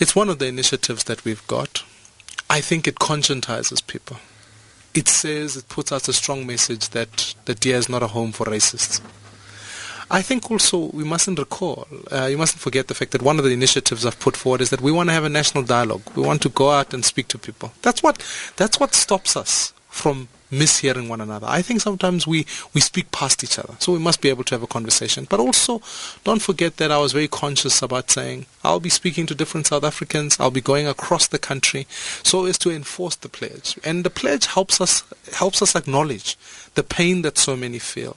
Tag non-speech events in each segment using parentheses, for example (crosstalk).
It's one of the initiatives that we've got. I think it conscientizes people. It says, it puts out a strong message that the DA is not a home for racists. I think also we mustn't recall, uh, you mustn't forget the fact that one of the initiatives I've put forward is that we want to have a national dialogue. We want to go out and speak to people. That's what, that's what stops us from mishearing one another. I think sometimes we, we speak past each other. So we must be able to have a conversation. But also, don't forget that I was very conscious about saying, I'll be speaking to different South Africans. I'll be going across the country so as to enforce the pledge. And the pledge helps us, helps us acknowledge the pain that so many feel.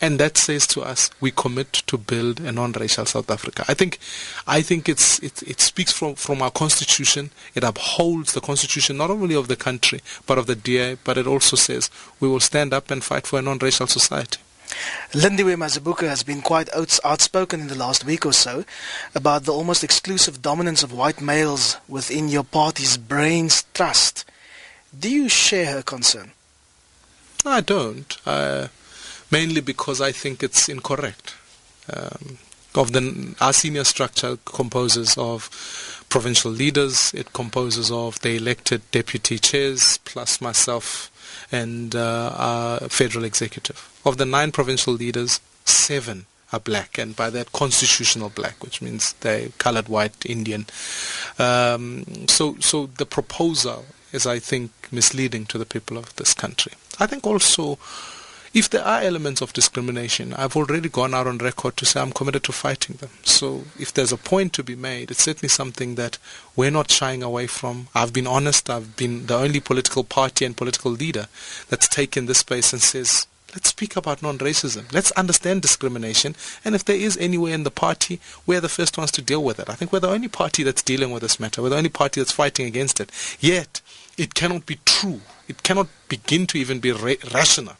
And that says to us, we commit to build a non-racial South Africa. I think, I think it's, it, it speaks from, from our constitution. It upholds the constitution not only of the country, but of the DA, but it also says we will stand up and fight for a non-racial society. Lindiwe Mazibuko has been quite outspoken in the last week or so about the almost exclusive dominance of white males within your party's brains trust. Do you share her concern? I don't. Uh, mainly because I think it's incorrect. Um, of the our senior structure composes of provincial leaders. It composes of the elected deputy chairs plus myself and uh, our federal executive. Of the nine provincial leaders, seven are black, and by that constitutional black, which means they're colored, white, Indian. Um, so, so the proposal is, I think, misleading to the people of this country. I think also if there are elements of discrimination, I've already gone out on record to say I'm committed to fighting them. So if there's a point to be made, it's certainly something that we're not shying away from. I've been honest. I've been the only political party and political leader that's taken this space and says, let's speak about non-racism. Let's understand discrimination. And if there is anywhere in the party, we're the first ones to deal with it. I think we're the only party that's dealing with this matter. We're the only party that's fighting against it. Yet, it cannot be true. It cannot begin to even be ra- rational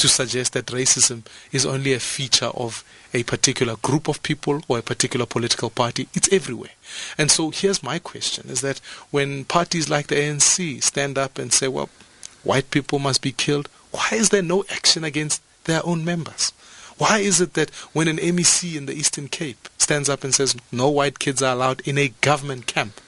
to suggest that racism is only a feature of a particular group of people or a particular political party. It's everywhere. And so here's my question is that when parties like the ANC stand up and say, well, white people must be killed, why is there no action against their own members? Why is it that when an MEC in the Eastern Cape stands up and says no white kids are allowed in a government camp,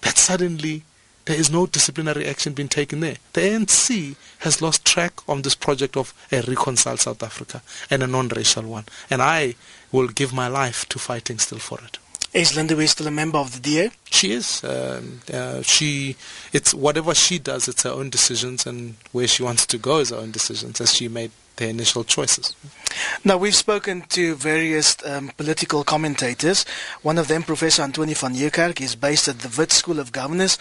that suddenly there is no disciplinary action being taken there. The ANC has lost track on this project of a reconciled South Africa and a non-racial one. And I will give my life to fighting still for it. Is Lindiwe still a member of the DA? She is. Um, uh, she, it's whatever she does, it's her own decisions, and where she wants to go is her own decisions, as she made their initial choices. Now, we've spoken to various um, political commentators. One of them, Professor Antoni van Niekerk, is based at the Wits School of Governors,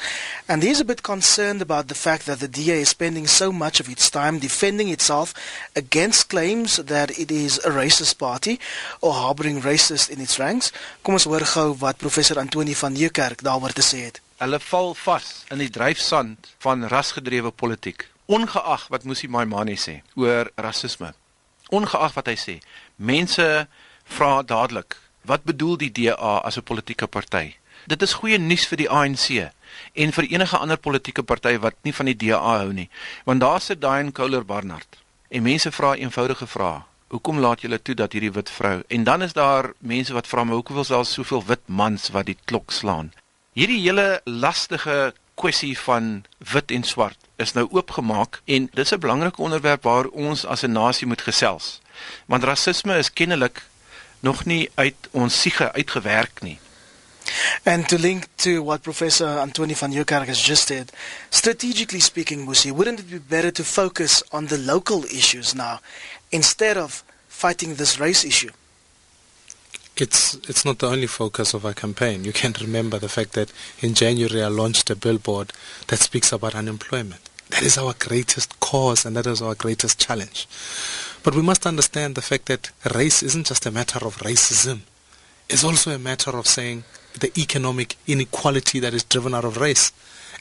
and he's a bit concerned about the fact that the DA is spending so much of its time defending itself against claims that it is a racist party or harboring racists in its ranks. Kom ons hoor gou wat Professor Antoni van Niekerk daaroor te sê het. Hulle val vas in die dryfsand van rasgedrewe politiek ongeag wat Musi Maimane sê oor rasisme. Ongeag wat hy sê, mense vra dadelik, wat bedoel die DA as 'n politieke party? Dit is goeie nuus vir die ANC en vir enige ander politieke party wat nie van die DA hou nie, want daar sit Diane Kohler Barnard en mense vra eenvoudige vrae. Hoekom laat julle toe dat hierdie wit vrou en dan is daar mense wat vra maar hoekom wil daar soveel wit mans wat die klok slaan? Hierdie hele lastige kwessie van wit en swart is nou oopgemaak en dis 'n belangrike onderwerp waar ons as 'n nasie moet gesels. Want rasisme is kennelik nog nie uit ons siege uitgewerk nie. And to link to what Professor Antoni van Niekerk has just said, strategically speaking, Musi, wouldn't it be better to focus on the local issues now instead of fighting this race issue? It's it's not the only focus of our campaign. You can remember the fact that in January I launched a billboard that speaks about unemployment. That is our greatest cause and that is our greatest challenge. But we must understand the fact that race isn't just a matter of racism. It's also a matter of saying the economic inequality that is driven out of race.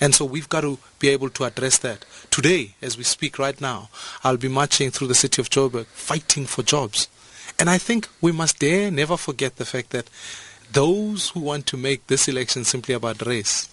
And so we've got to be able to address that. Today, as we speak right now, I'll be marching through the city of Joburg fighting for jobs. And I think we must dare never forget the fact that those who want to make this election simply about race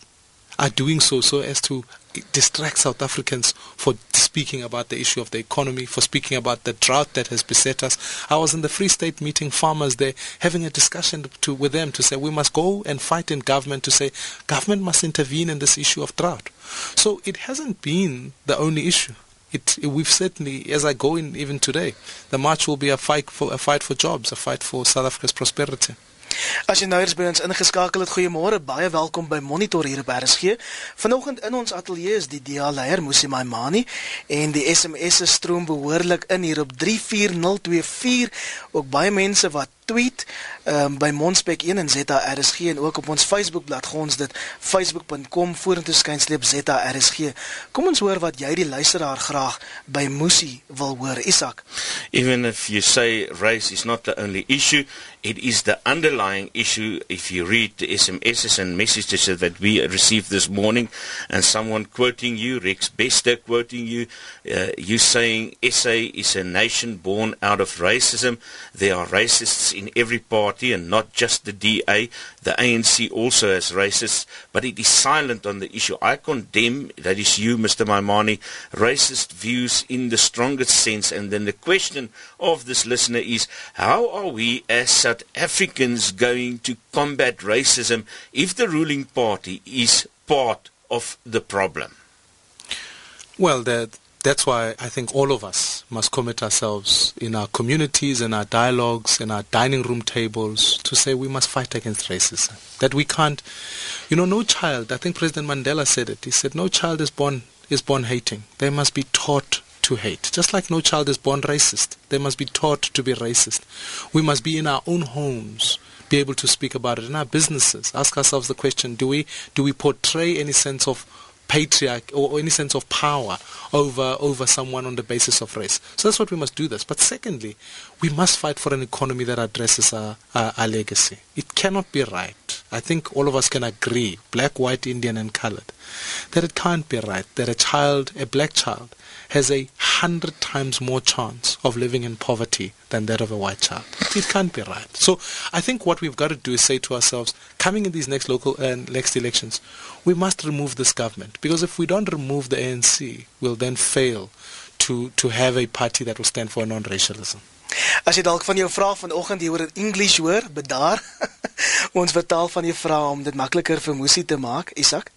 are doing so so as to distract South Africans for speaking about the issue of the economy, for speaking about the drought that has beset us. I was in the Free State meeting farmers there, having a discussion to, with them to say we must go and fight in government to say government must intervene in this issue of drought. So it hasn't been the only issue. It, we've certainly, as I go in even today, the march will be a fight for a fight for jobs, a fight for South Africa's prosperity. As jy nou eens by ons ingeskakel het, goeiemôre, baie welkom by Monitor hier by RSG. Vanoggend in ons ateljee is die DA leier Musi Maimani en die SMS se stroom behoorlik in hier op 34024. Ook baie mense wat tweet um, by Monspek 1 en ZRSG en ook op ons Facebookblad gons dit facebook.com vorentoe skynstreep ZRSG. Kom ons hoor wat jy die luisteraar graag by Musi wil hoor, Isak. Even if you say race is not the only issue, it is the underlying issue if you read the SMSs and messages that we received this morning and someone quoting you, Rex Bester quoting you, uh, you saying SA is a nation born out of racism. There are racists in every party and not just the DA. The ANC also has racists, but it is silent on the issue. I condemn, that is you, Mr. Maimane, racist views in the strongest sense. And then the question of this listener is, how are we as South Africans going to combat racism if the ruling party is part of the problem? Well, that that's why I think all of us must commit ourselves in our communities, in our dialogues, in our dining room tables to say we must fight against racism. That we can't, you know, no child, I think President Mandela said it. He said, no child is born, is born hating. They must be taught to hate. Just like no child is born racist. They must be taught to be racist. We must be in our own homes be able to speak about it in our businesses. Ask ourselves the question: Do we do we portray any sense of patriarch or, or any sense of power over over someone on the basis of race. So that's what we must do this. But secondly, we must fight for an economy that addresses our, our, our legacy. It cannot be right. I think all of us can agree, black, white, Indian and colored, that it can't be right that a child, a black child, has a hundred times more chance of living in poverty than that of a white child. It can't be right. So I think what we've got to do is say to ourselves, coming in these next local and uh, next elections, we must remove this government because if we don't remove the ANC, we'll then fail to to have a party that will stand for non-racialism. As jy dalk van jou vraag vanoggend hier oor in English hoor, bedaar. (laughs) Ons vertaal van die vraag om dit makliker vir Musi te maak, Isak.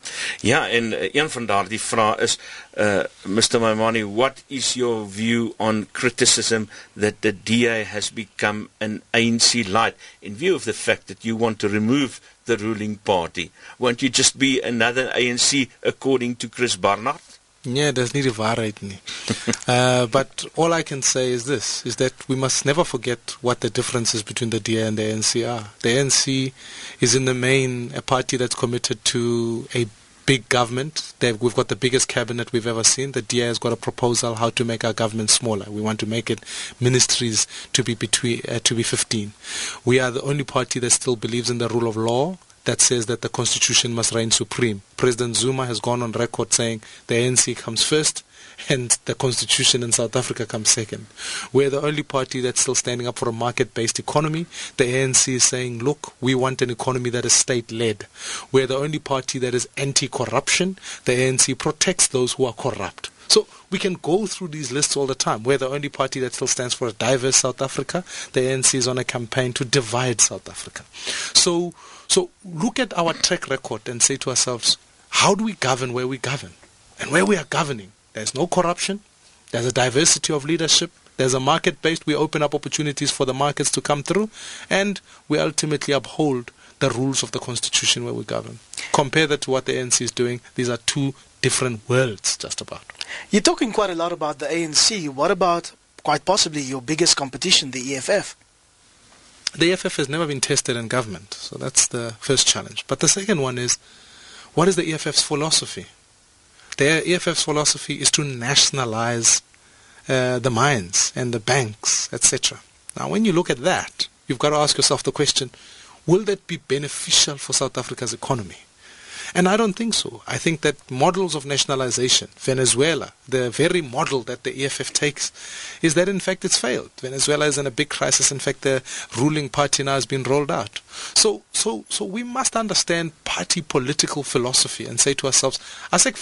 Ja, en uh, een van daardie vrae is uh Mr. Maimani, what is your view on criticism that the DA has become an ANC light in view of the fact that you want to remove the ruling party? Won't you just be another ANC according to Chris Barnard? Yeah, there's need of waarheid nie. uh, but all I can say is this, is that we must never forget what the differences between the DA and the ANC are. The ANC is in the main a party that's committed to a big government. They've, we've got the biggest cabinet we've ever seen. The DA has got a proposal how to make our government smaller. We want to make it ministries to be between uh, to be 15. We are the only party that still believes in the rule of law that says that the constitution must reign supreme. President Zuma has gone on record saying the ANC comes first and the constitution in South Africa comes second. We're the only party that's still standing up for a market-based economy. The ANC is saying, look, we want an economy that is state-led. We're the only party that is anti-corruption. The ANC protects those who are corrupt. So we can go through these lists all the time. We're the only party that still stands for a diverse South Africa. The ANC is on a campaign to divide South Africa. So so look at our track record and say to ourselves, how do we govern where we govern? And where we are governing, there's no corruption, there's a diversity of leadership, there's a market based, we open up opportunities for the markets to come through, and we ultimately uphold the rules of the constitution where we govern. Compare that to what the ANC is doing. These are two different worlds, just about. You're talking quite a lot about the ANC. What about, quite possibly, your biggest competition, the EFF? The EFF has never been tested in government, so that's the first challenge. But the second one is, what is the EFF's philosophy? The EFF's philosophy is to nationalize uh, the mines and the banks, etc. Now, when you look at that, you've got to ask yourself the question, will that be beneficial for South Africa's economy? And I don't think so. I think that models of nationalization, Venezuela, the very model that the EFF takes, is that in fact it's failed. Venezuela is in a big crisis. In fact, the ruling party now has been rolled out. So, so, so we must understand party political philosophy and say to ourselves, Asek.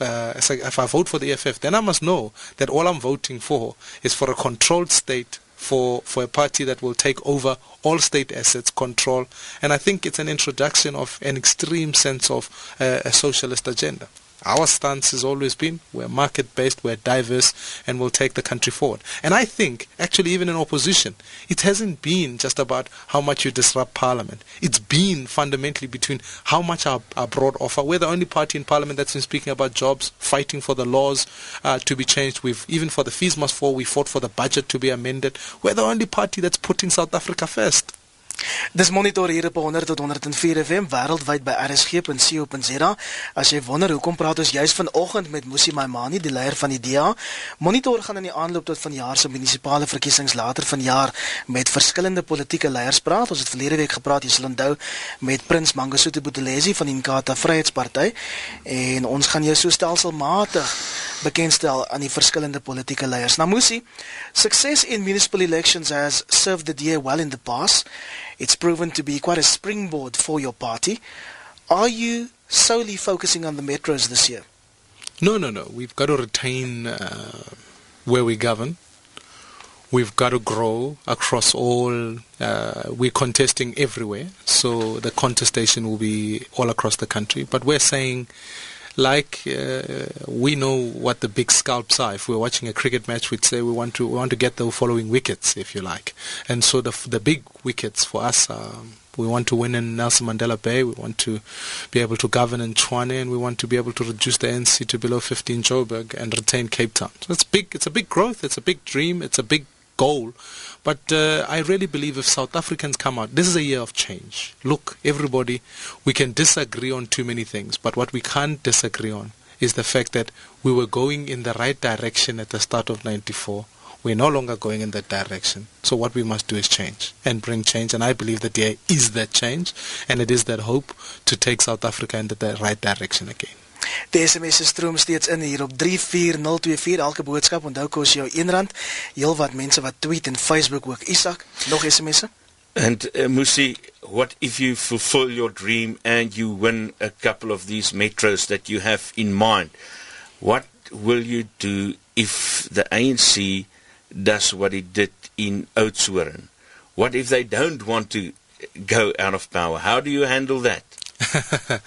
Uh, if I vote for the EFF, then I must know that all I'm voting for is for a controlled state for, for a party that will take over all state assets, control, and I think it's an introduction of an extreme sense of uh, a socialist agenda. Our stance has always been we're market based, we're diverse, and we'll take the country forward. And I think, actually, even in opposition, it hasn't been just about how much you disrupt parliament. It's been fundamentally between how much our, our broad offer. We're the only party in parliament that's been speaking about jobs, fighting for the laws uh, to be changed. We've even for the fees must fall, we fought for the budget to be amended. We're the only party that's putting South Africa first. Dis monitor hier op 100 tot 104 FM wêreldwyd by rsg.co.za. As jy wonder hoekom praat ons juis vanoggend met Musi Maimani, die leier van die DA. Monitor gaan in die aanloop tot vanjaar se munisipale verkiesings later vanjaar met verskillende politieke leiers praat. Ons het verlede week gepraat, jy sal onthou, met Prins Mangosuthu Buthelezi van die Inkatha Vryheidsparty en ons gaan jou so stelselmatig bekendstel aan die verskillende politieke leiers. Nou Musi, success in municipal elections has served the DA well in the past. It's proven to be quite a springboard for your party. Are you solely focusing on the metros this year? No, no, no. We've got to retain uh, where we govern. We've got to grow across all. Uh, we're contesting everywhere, so the contestation will be all across the country. But we're saying like uh, we know what the big scalps are. If we're watching a cricket match, we'd say we want to we want to get the following wickets, if you like. And so the the big wickets for us are. We want to win in Nelson Mandela Bay. We want to be able to govern in Tshwane, and we want to be able to reduce the NC to below 15 Joburg and retain Cape Town. So it's big. It's a big growth. It's a big dream. It's a big goal. But uh, I really believe if South Africans come out, this is a year of change. Look, everybody, we can disagree on too many things, but what we can't disagree on is the fact that we were going in the right direction at the start of 94. We're no longer going in that direction. So what we must do is change and bring change. And I believe that there is that change and it is that hope to take South Africa in the right direction again. Die SMS se stroom steeds in hier op 34024 elke boodskap onthou kos jou R1. Heel wat mense wat tweet en Facebook ook. Isak, nog SMS'e? And uh, Musi, what if you fulfill your dream and you win a couple of these metros that you have in mind? What will you do if the ANC does what it did in Oudtshoorn? What if they don't want to go out of power? How do you handle that? (laughs)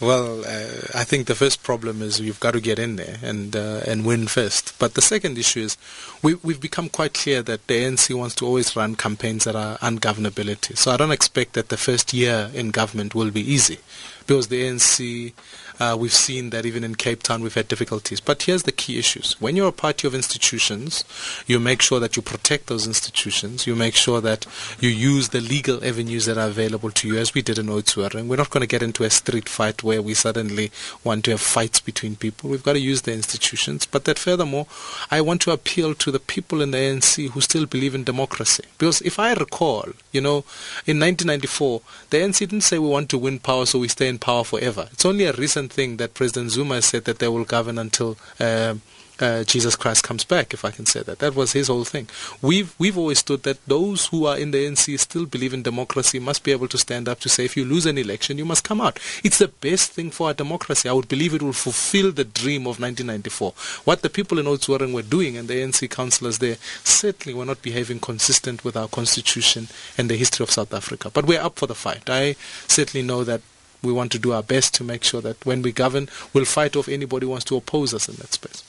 Well, uh, I think the first problem is you've got to get in there and uh, and win first. But the second issue is we, we've become quite clear that the ANC wants to always run campaigns that are ungovernability. So I don't expect that the first year in government will be easy because the ANC uh, we've seen that even in Cape Town we've had difficulties. But here's the key issues. When you're a party of institutions, you make sure that you protect those institutions. You make sure that you use the legal avenues that are available to you, as we did in Oudtshoorn. And we're not going to get into a street fight where we suddenly want to have fights between people. We've got to use the institutions. But that furthermore, I want to appeal to the people in the ANC who still believe in democracy. Because if I recall, you know, in 1994, the ANC didn't say we want to win power so we stay in power forever. It's only a recent thing that President Zuma said that they will govern until uh, uh, Jesus Christ comes back, if I can say that. That was his whole thing. We've we've always stood that those who are in the NC still believe in democracy must be able to stand up to say if you lose an election, you must come out. It's the best thing for our democracy. I would believe it will fulfill the dream of 1994. What the people in Oudtshoorn were doing and the NC councillors there certainly were not behaving consistent with our constitution and the history of South Africa. But we're up for the fight. I certainly know that we want to do our best to make sure that when we govern, we'll fight off anybody who wants to oppose us in that space.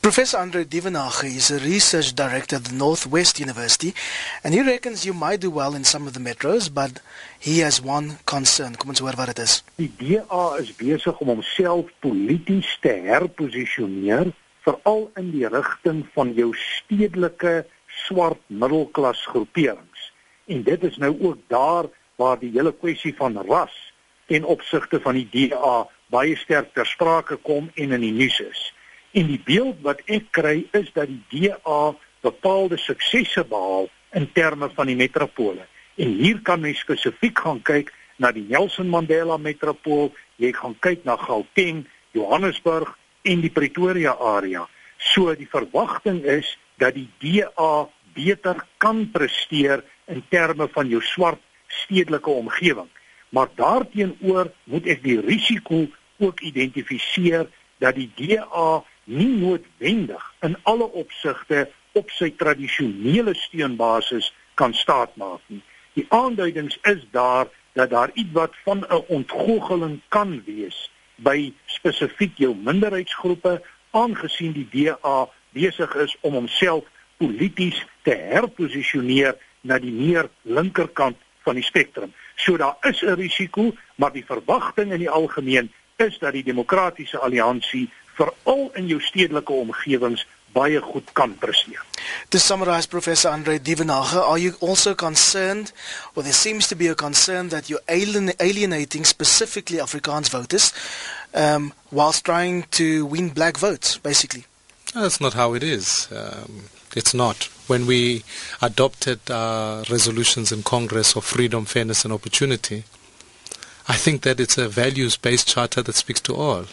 Professor Andre Divenage is a research director at the Northwest University, and he reckons you might do well in some of the metros, but he has one concern. Kom ons hoor wat dit is. Die DA is besig om homself polities te herposisioneer, veral in die rigting van jou stedelike swart middelklas groeperings. En dit is nou ook daar waar die hele kwessie van ras ten opsigte van die DA baie sterk ter sprake kom en in die nuus is. En die beeld wat ek kry is dat die DA bepaalde suksesse behaal in terme van die metropole. En hier kan mens spesifiek gaan kyk na die Nelson Mandela metropool, jy gaan kyk na Gauteng, Johannesburg en die Pretoria area. So die verwagting is dat die DA beter kan presteer in terme van jou swart stedelike omgewing. Maar daarteenoor moet ek die risiko ook identifiseer dat die DA nie noodwendig in alle opsigte op sy tradisionele steunbasis kan staatmaak nie. Die aanduidings is daar dat daar ietwat van 'n ontgoocheling kan wees by spesifiek jou minderheidsgroepe aangesien die DA besig is om homself polities te herposisioneer na die meer linkerkant van die spektrum. So daar is 'n risiko, maar die verwagting in die algemeen is dat die demokratiese alliansie veral in jou stedelike omgewings baie goed kan presteer. To summarize Professor Andre Dievenage, are you also concerned or there seems to be a concern that you're alien, alienating specifically Afrikaans voters um whilst trying to win black votes basically? That's not how it is. Um, it's not. When we adopted uh, resolutions in Congress of freedom, fairness, and opportunity, I think that it's a values based charter that speaks to all.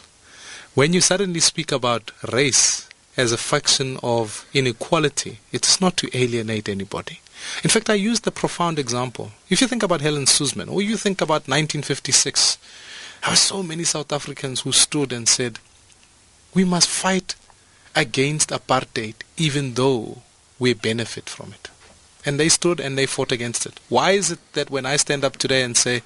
When you suddenly speak about race as a function of inequality, it's not to alienate anybody. In fact, I use the profound example. If you think about Helen Suzman, or you think about 1956, there were so many South Africans who stood and said, we must fight against apartheid even though we benefit from it. And they stood and they fought against it. Why is it that when I stand up today and say,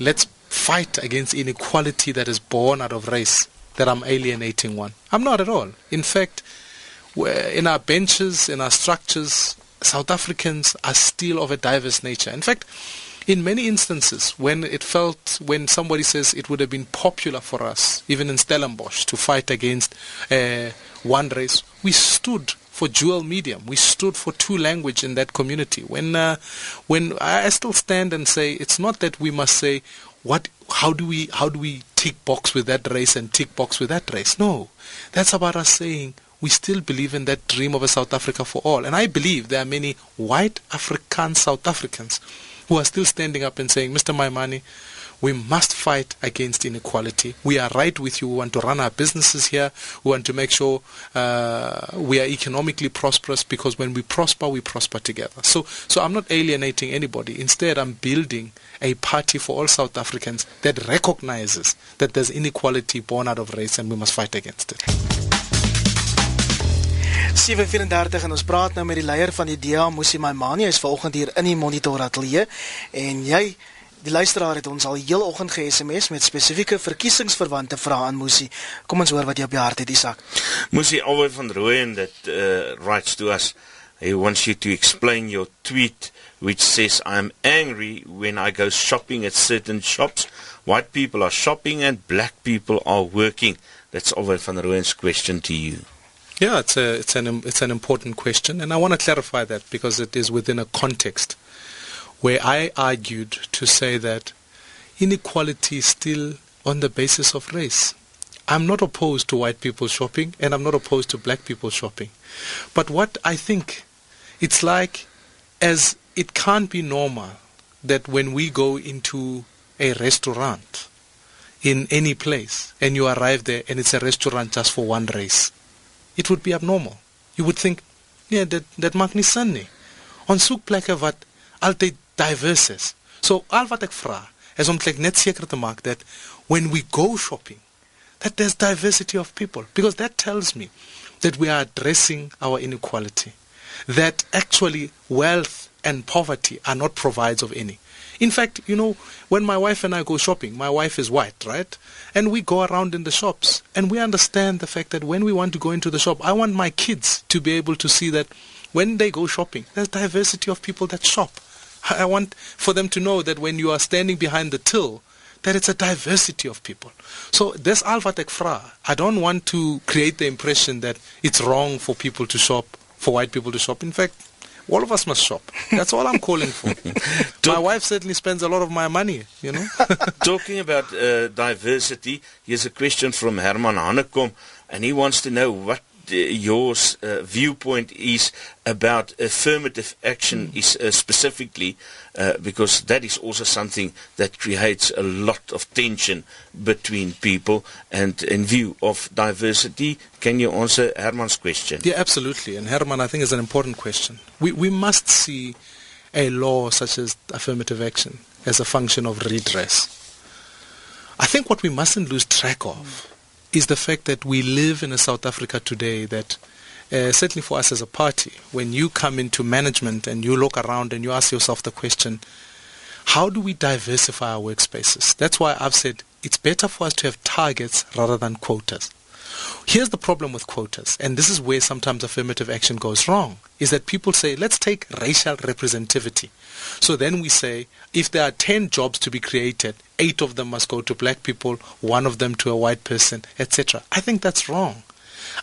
let's fight against inequality that is born out of race, that I'm alienating one? I'm not at all. In fact, in our benches, in our structures, South Africans are still of a diverse nature. In fact, in many instances, when it felt, when somebody says it would have been popular for us, even in Stellenbosch, to fight against uh, one race, we stood for dual medium. We stood for two language in that community. When, uh, when I still stand and say it's not that we must say what, how do we, how do we tick box with that race and tick box with that race? No, that's about us saying we still believe in that dream of a South Africa for all. And I believe there are many white African South Africans who are still standing up and saying, Mr. Maimane, we must fight against inequality. We are right with you. We want to run our businesses here. We want to make sure uh, we are economically prosperous because when we prosper, we prosper together. So, so I'm not alienating anybody. Instead, I'm building a party for all South Africans that recognizes that there's inequality born out of race and we must fight against it. 7:34 en ons praat nou met die leier van die DA, Musi Maimani, hy's vanoggend hier in die Monitor Ateljee en jy die luisteraar het ons al heel oggend ge-SMS met spesifieke verkiesingsverwante vrae aan Musi. Kom ons hoor wat jy op jou hart het, Isak. Musi alweer van Rooyen that uh, writes to us he wants you to explain your tweet which says I am angry when I go shopping at certain shops. White people are shopping and black people are working. That's alweer van Rooyen's question to you. Yeah, it's a it's an it's an important question, and I want to clarify that because it is within a context where I argued to say that inequality is still on the basis of race. I'm not opposed to white people shopping, and I'm not opposed to black people shopping, but what I think it's like as it can't be normal that when we go into a restaurant in any place and you arrive there and it's a restaurant just for one race it would be abnormal. You would think, yeah, dat dat maak nie sin nie. Ons soek plekke wat altyd diverse is. So al wat ek vra is om net seker te maak that when we go shopping that there's diversity of people because that tells me that we are addressing our inequality that actually wealth and poverty are not provides of any in fact, you know, when my wife and I go shopping, my wife is white, right? And we go around in the shops and we understand the fact that when we want to go into the shop, I want my kids to be able to see that when they go shopping, there's diversity of people that shop. I want for them to know that when you are standing behind the till, that it's a diversity of people. So this Alpha Tech Fra, I don't want to create the impression that it's wrong for people to shop, for white people to shop. In fact, all of us must shop. That's all I'm calling for. (laughs) my wife certainly spends a lot of my money, you know. (laughs) Talking about uh, diversity, here's a question from Herman Hanekom, and he wants to know what your uh, viewpoint is about affirmative action mm. is uh, specifically uh, because that is also something that creates a lot of tension between people and in view of diversity. Can you answer Herman's question? Yeah absolutely. And Herman I think is an important question. We we must see a law such as affirmative action as a function of redress. I think what we mustn't lose track of is the fact that we live in a South Africa today that uh, certainly for us as a party, when you come into management and you look around and you ask yourself the question, how do we diversify our workspaces? That's why I've said it's better for us to have targets rather than quotas. Here's the problem with quotas, and this is where sometimes affirmative action goes wrong, is that people say, let's take racial representativity. So then we say, if there are 10 jobs to be created, eight of them must go to black people, one of them to a white person, etc. I think that's wrong.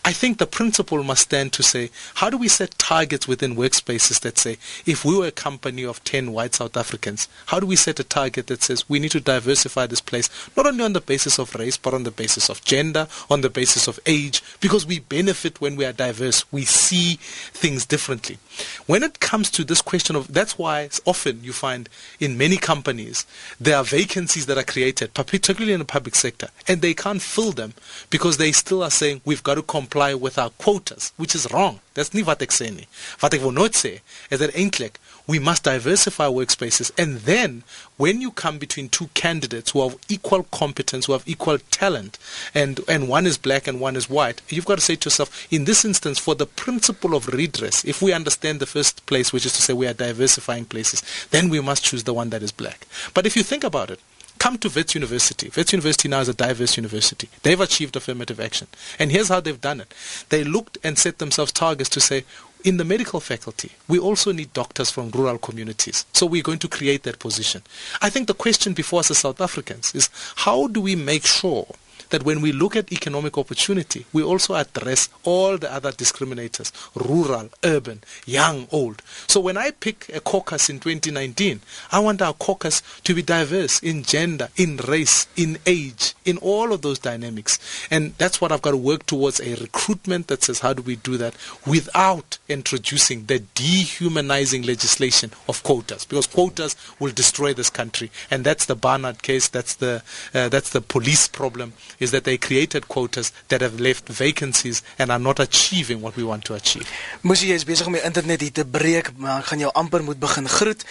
I think the principle must stand to say, how do we set targets within workspaces that say, if we were a company of 10 white South Africans, how do we set a target that says we need to diversify this place, not only on the basis of race, but on the basis of gender, on the basis of age, because we benefit when we are diverse. We see things differently. When it comes to this question of, that's why often you find in many companies, there are vacancies that are created, particularly in the public sector, and they can't fill them because they still are saying, we've got to comply with our quotas, which is wrong. That's nie wat ek sê nie. Wat ek wil nooit sê is that eintlik we must diversify workspaces and then when you come between two candidates who have equal competence, who have equal talent, and, and one is black and one is white, you've got to say to yourself, in this instance, for the principle of redress, if we understand the first place, which is to say we are diversifying places, then we must choose the one that is black. But if you think about it, come to Wits University. Wits University now is a diverse university. They've achieved affirmative action. And here's how they've done it. They looked and set themselves targets to say, in the medical faculty, we also need doctors from rural communities. So we're going to create that position. I think the question before us as South Africans is how do we make sure that when we look at economic opportunity, we also address all the other discriminators, rural, urban, young, old. So when I pick a caucus in 2019, I want our caucus to be diverse in gender, in race, in age, in all of those dynamics. And that's what I've got to work towards a recruitment that says how do we do that without introducing the dehumanizing legislation of quotas because quotas will destroy this country and that's the Barnard case that's the uh, that's the police problem is that they created quotas that have left vacancies and are not achieving what we want to achieve. Mmusi is besig om die internet hier te breek, maar gaan jou amper moet begin groet.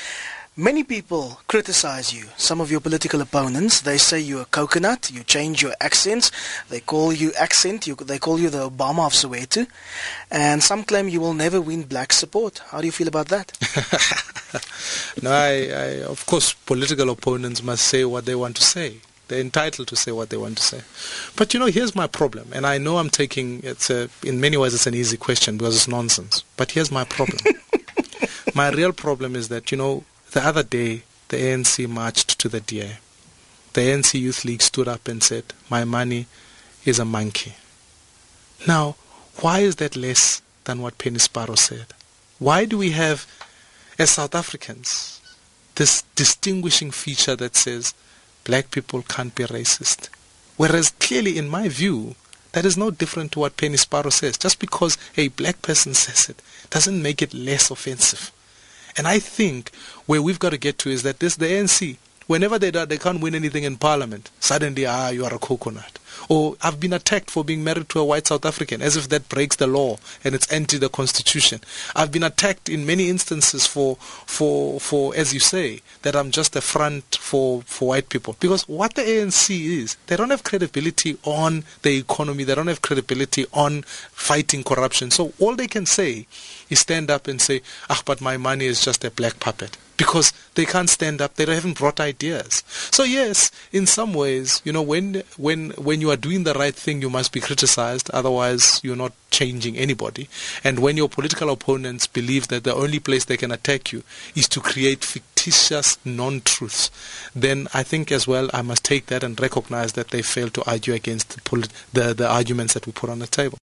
Many people criticize you. Some of your political opponents, they say you're a coconut, you change your accents, they call you accent, you, they call you the Obama of Soweto, and some claim you will never win black support. How do you feel about that? (laughs) no, I, I, of course, political opponents must say what they want to say. They're entitled to say what they want to say. But you know, here's my problem, and I know I'm taking it's a, in many ways it's an easy question because it's nonsense. But here's my problem. (laughs) my real problem is that you know, the other day the ANC marched to the DA. The ANC Youth League stood up and said, "My money is a monkey." Now, why is that less than what Penny Sparrow said? Why do we have, as South Africans, this distinguishing feature that says black people can't be racist. Whereas clearly, in my view, that is no different to what Penny Sparrow says. Just because a black person says it doesn't make it less offensive. And I think where we've got to get to is that this the ANC, whenever they they can't win anything in parliament, suddenly ah you are a coconut. Or I've been attacked for being married to a white South African, as if that breaks the law and it's anti the constitution. I've been attacked in many instances for, for, for, as you say, that I'm just a front for, for white people. Because what the ANC is, they don't have credibility on the economy, they don't have credibility on fighting corruption. So all they can say is stand up and say, ah, but my money is just a black puppet because they can't stand up. They haven't brought ideas. So yes, in some ways, you know, when when when you are doing the right thing, you must be criticized. Otherwise, you're not changing anybody. And when your political opponents believe that the only place they can attack you is to create fictitious non-truths, then I think as well I must take that and recognize that they fail to argue against the, the, the arguments that we put on the table.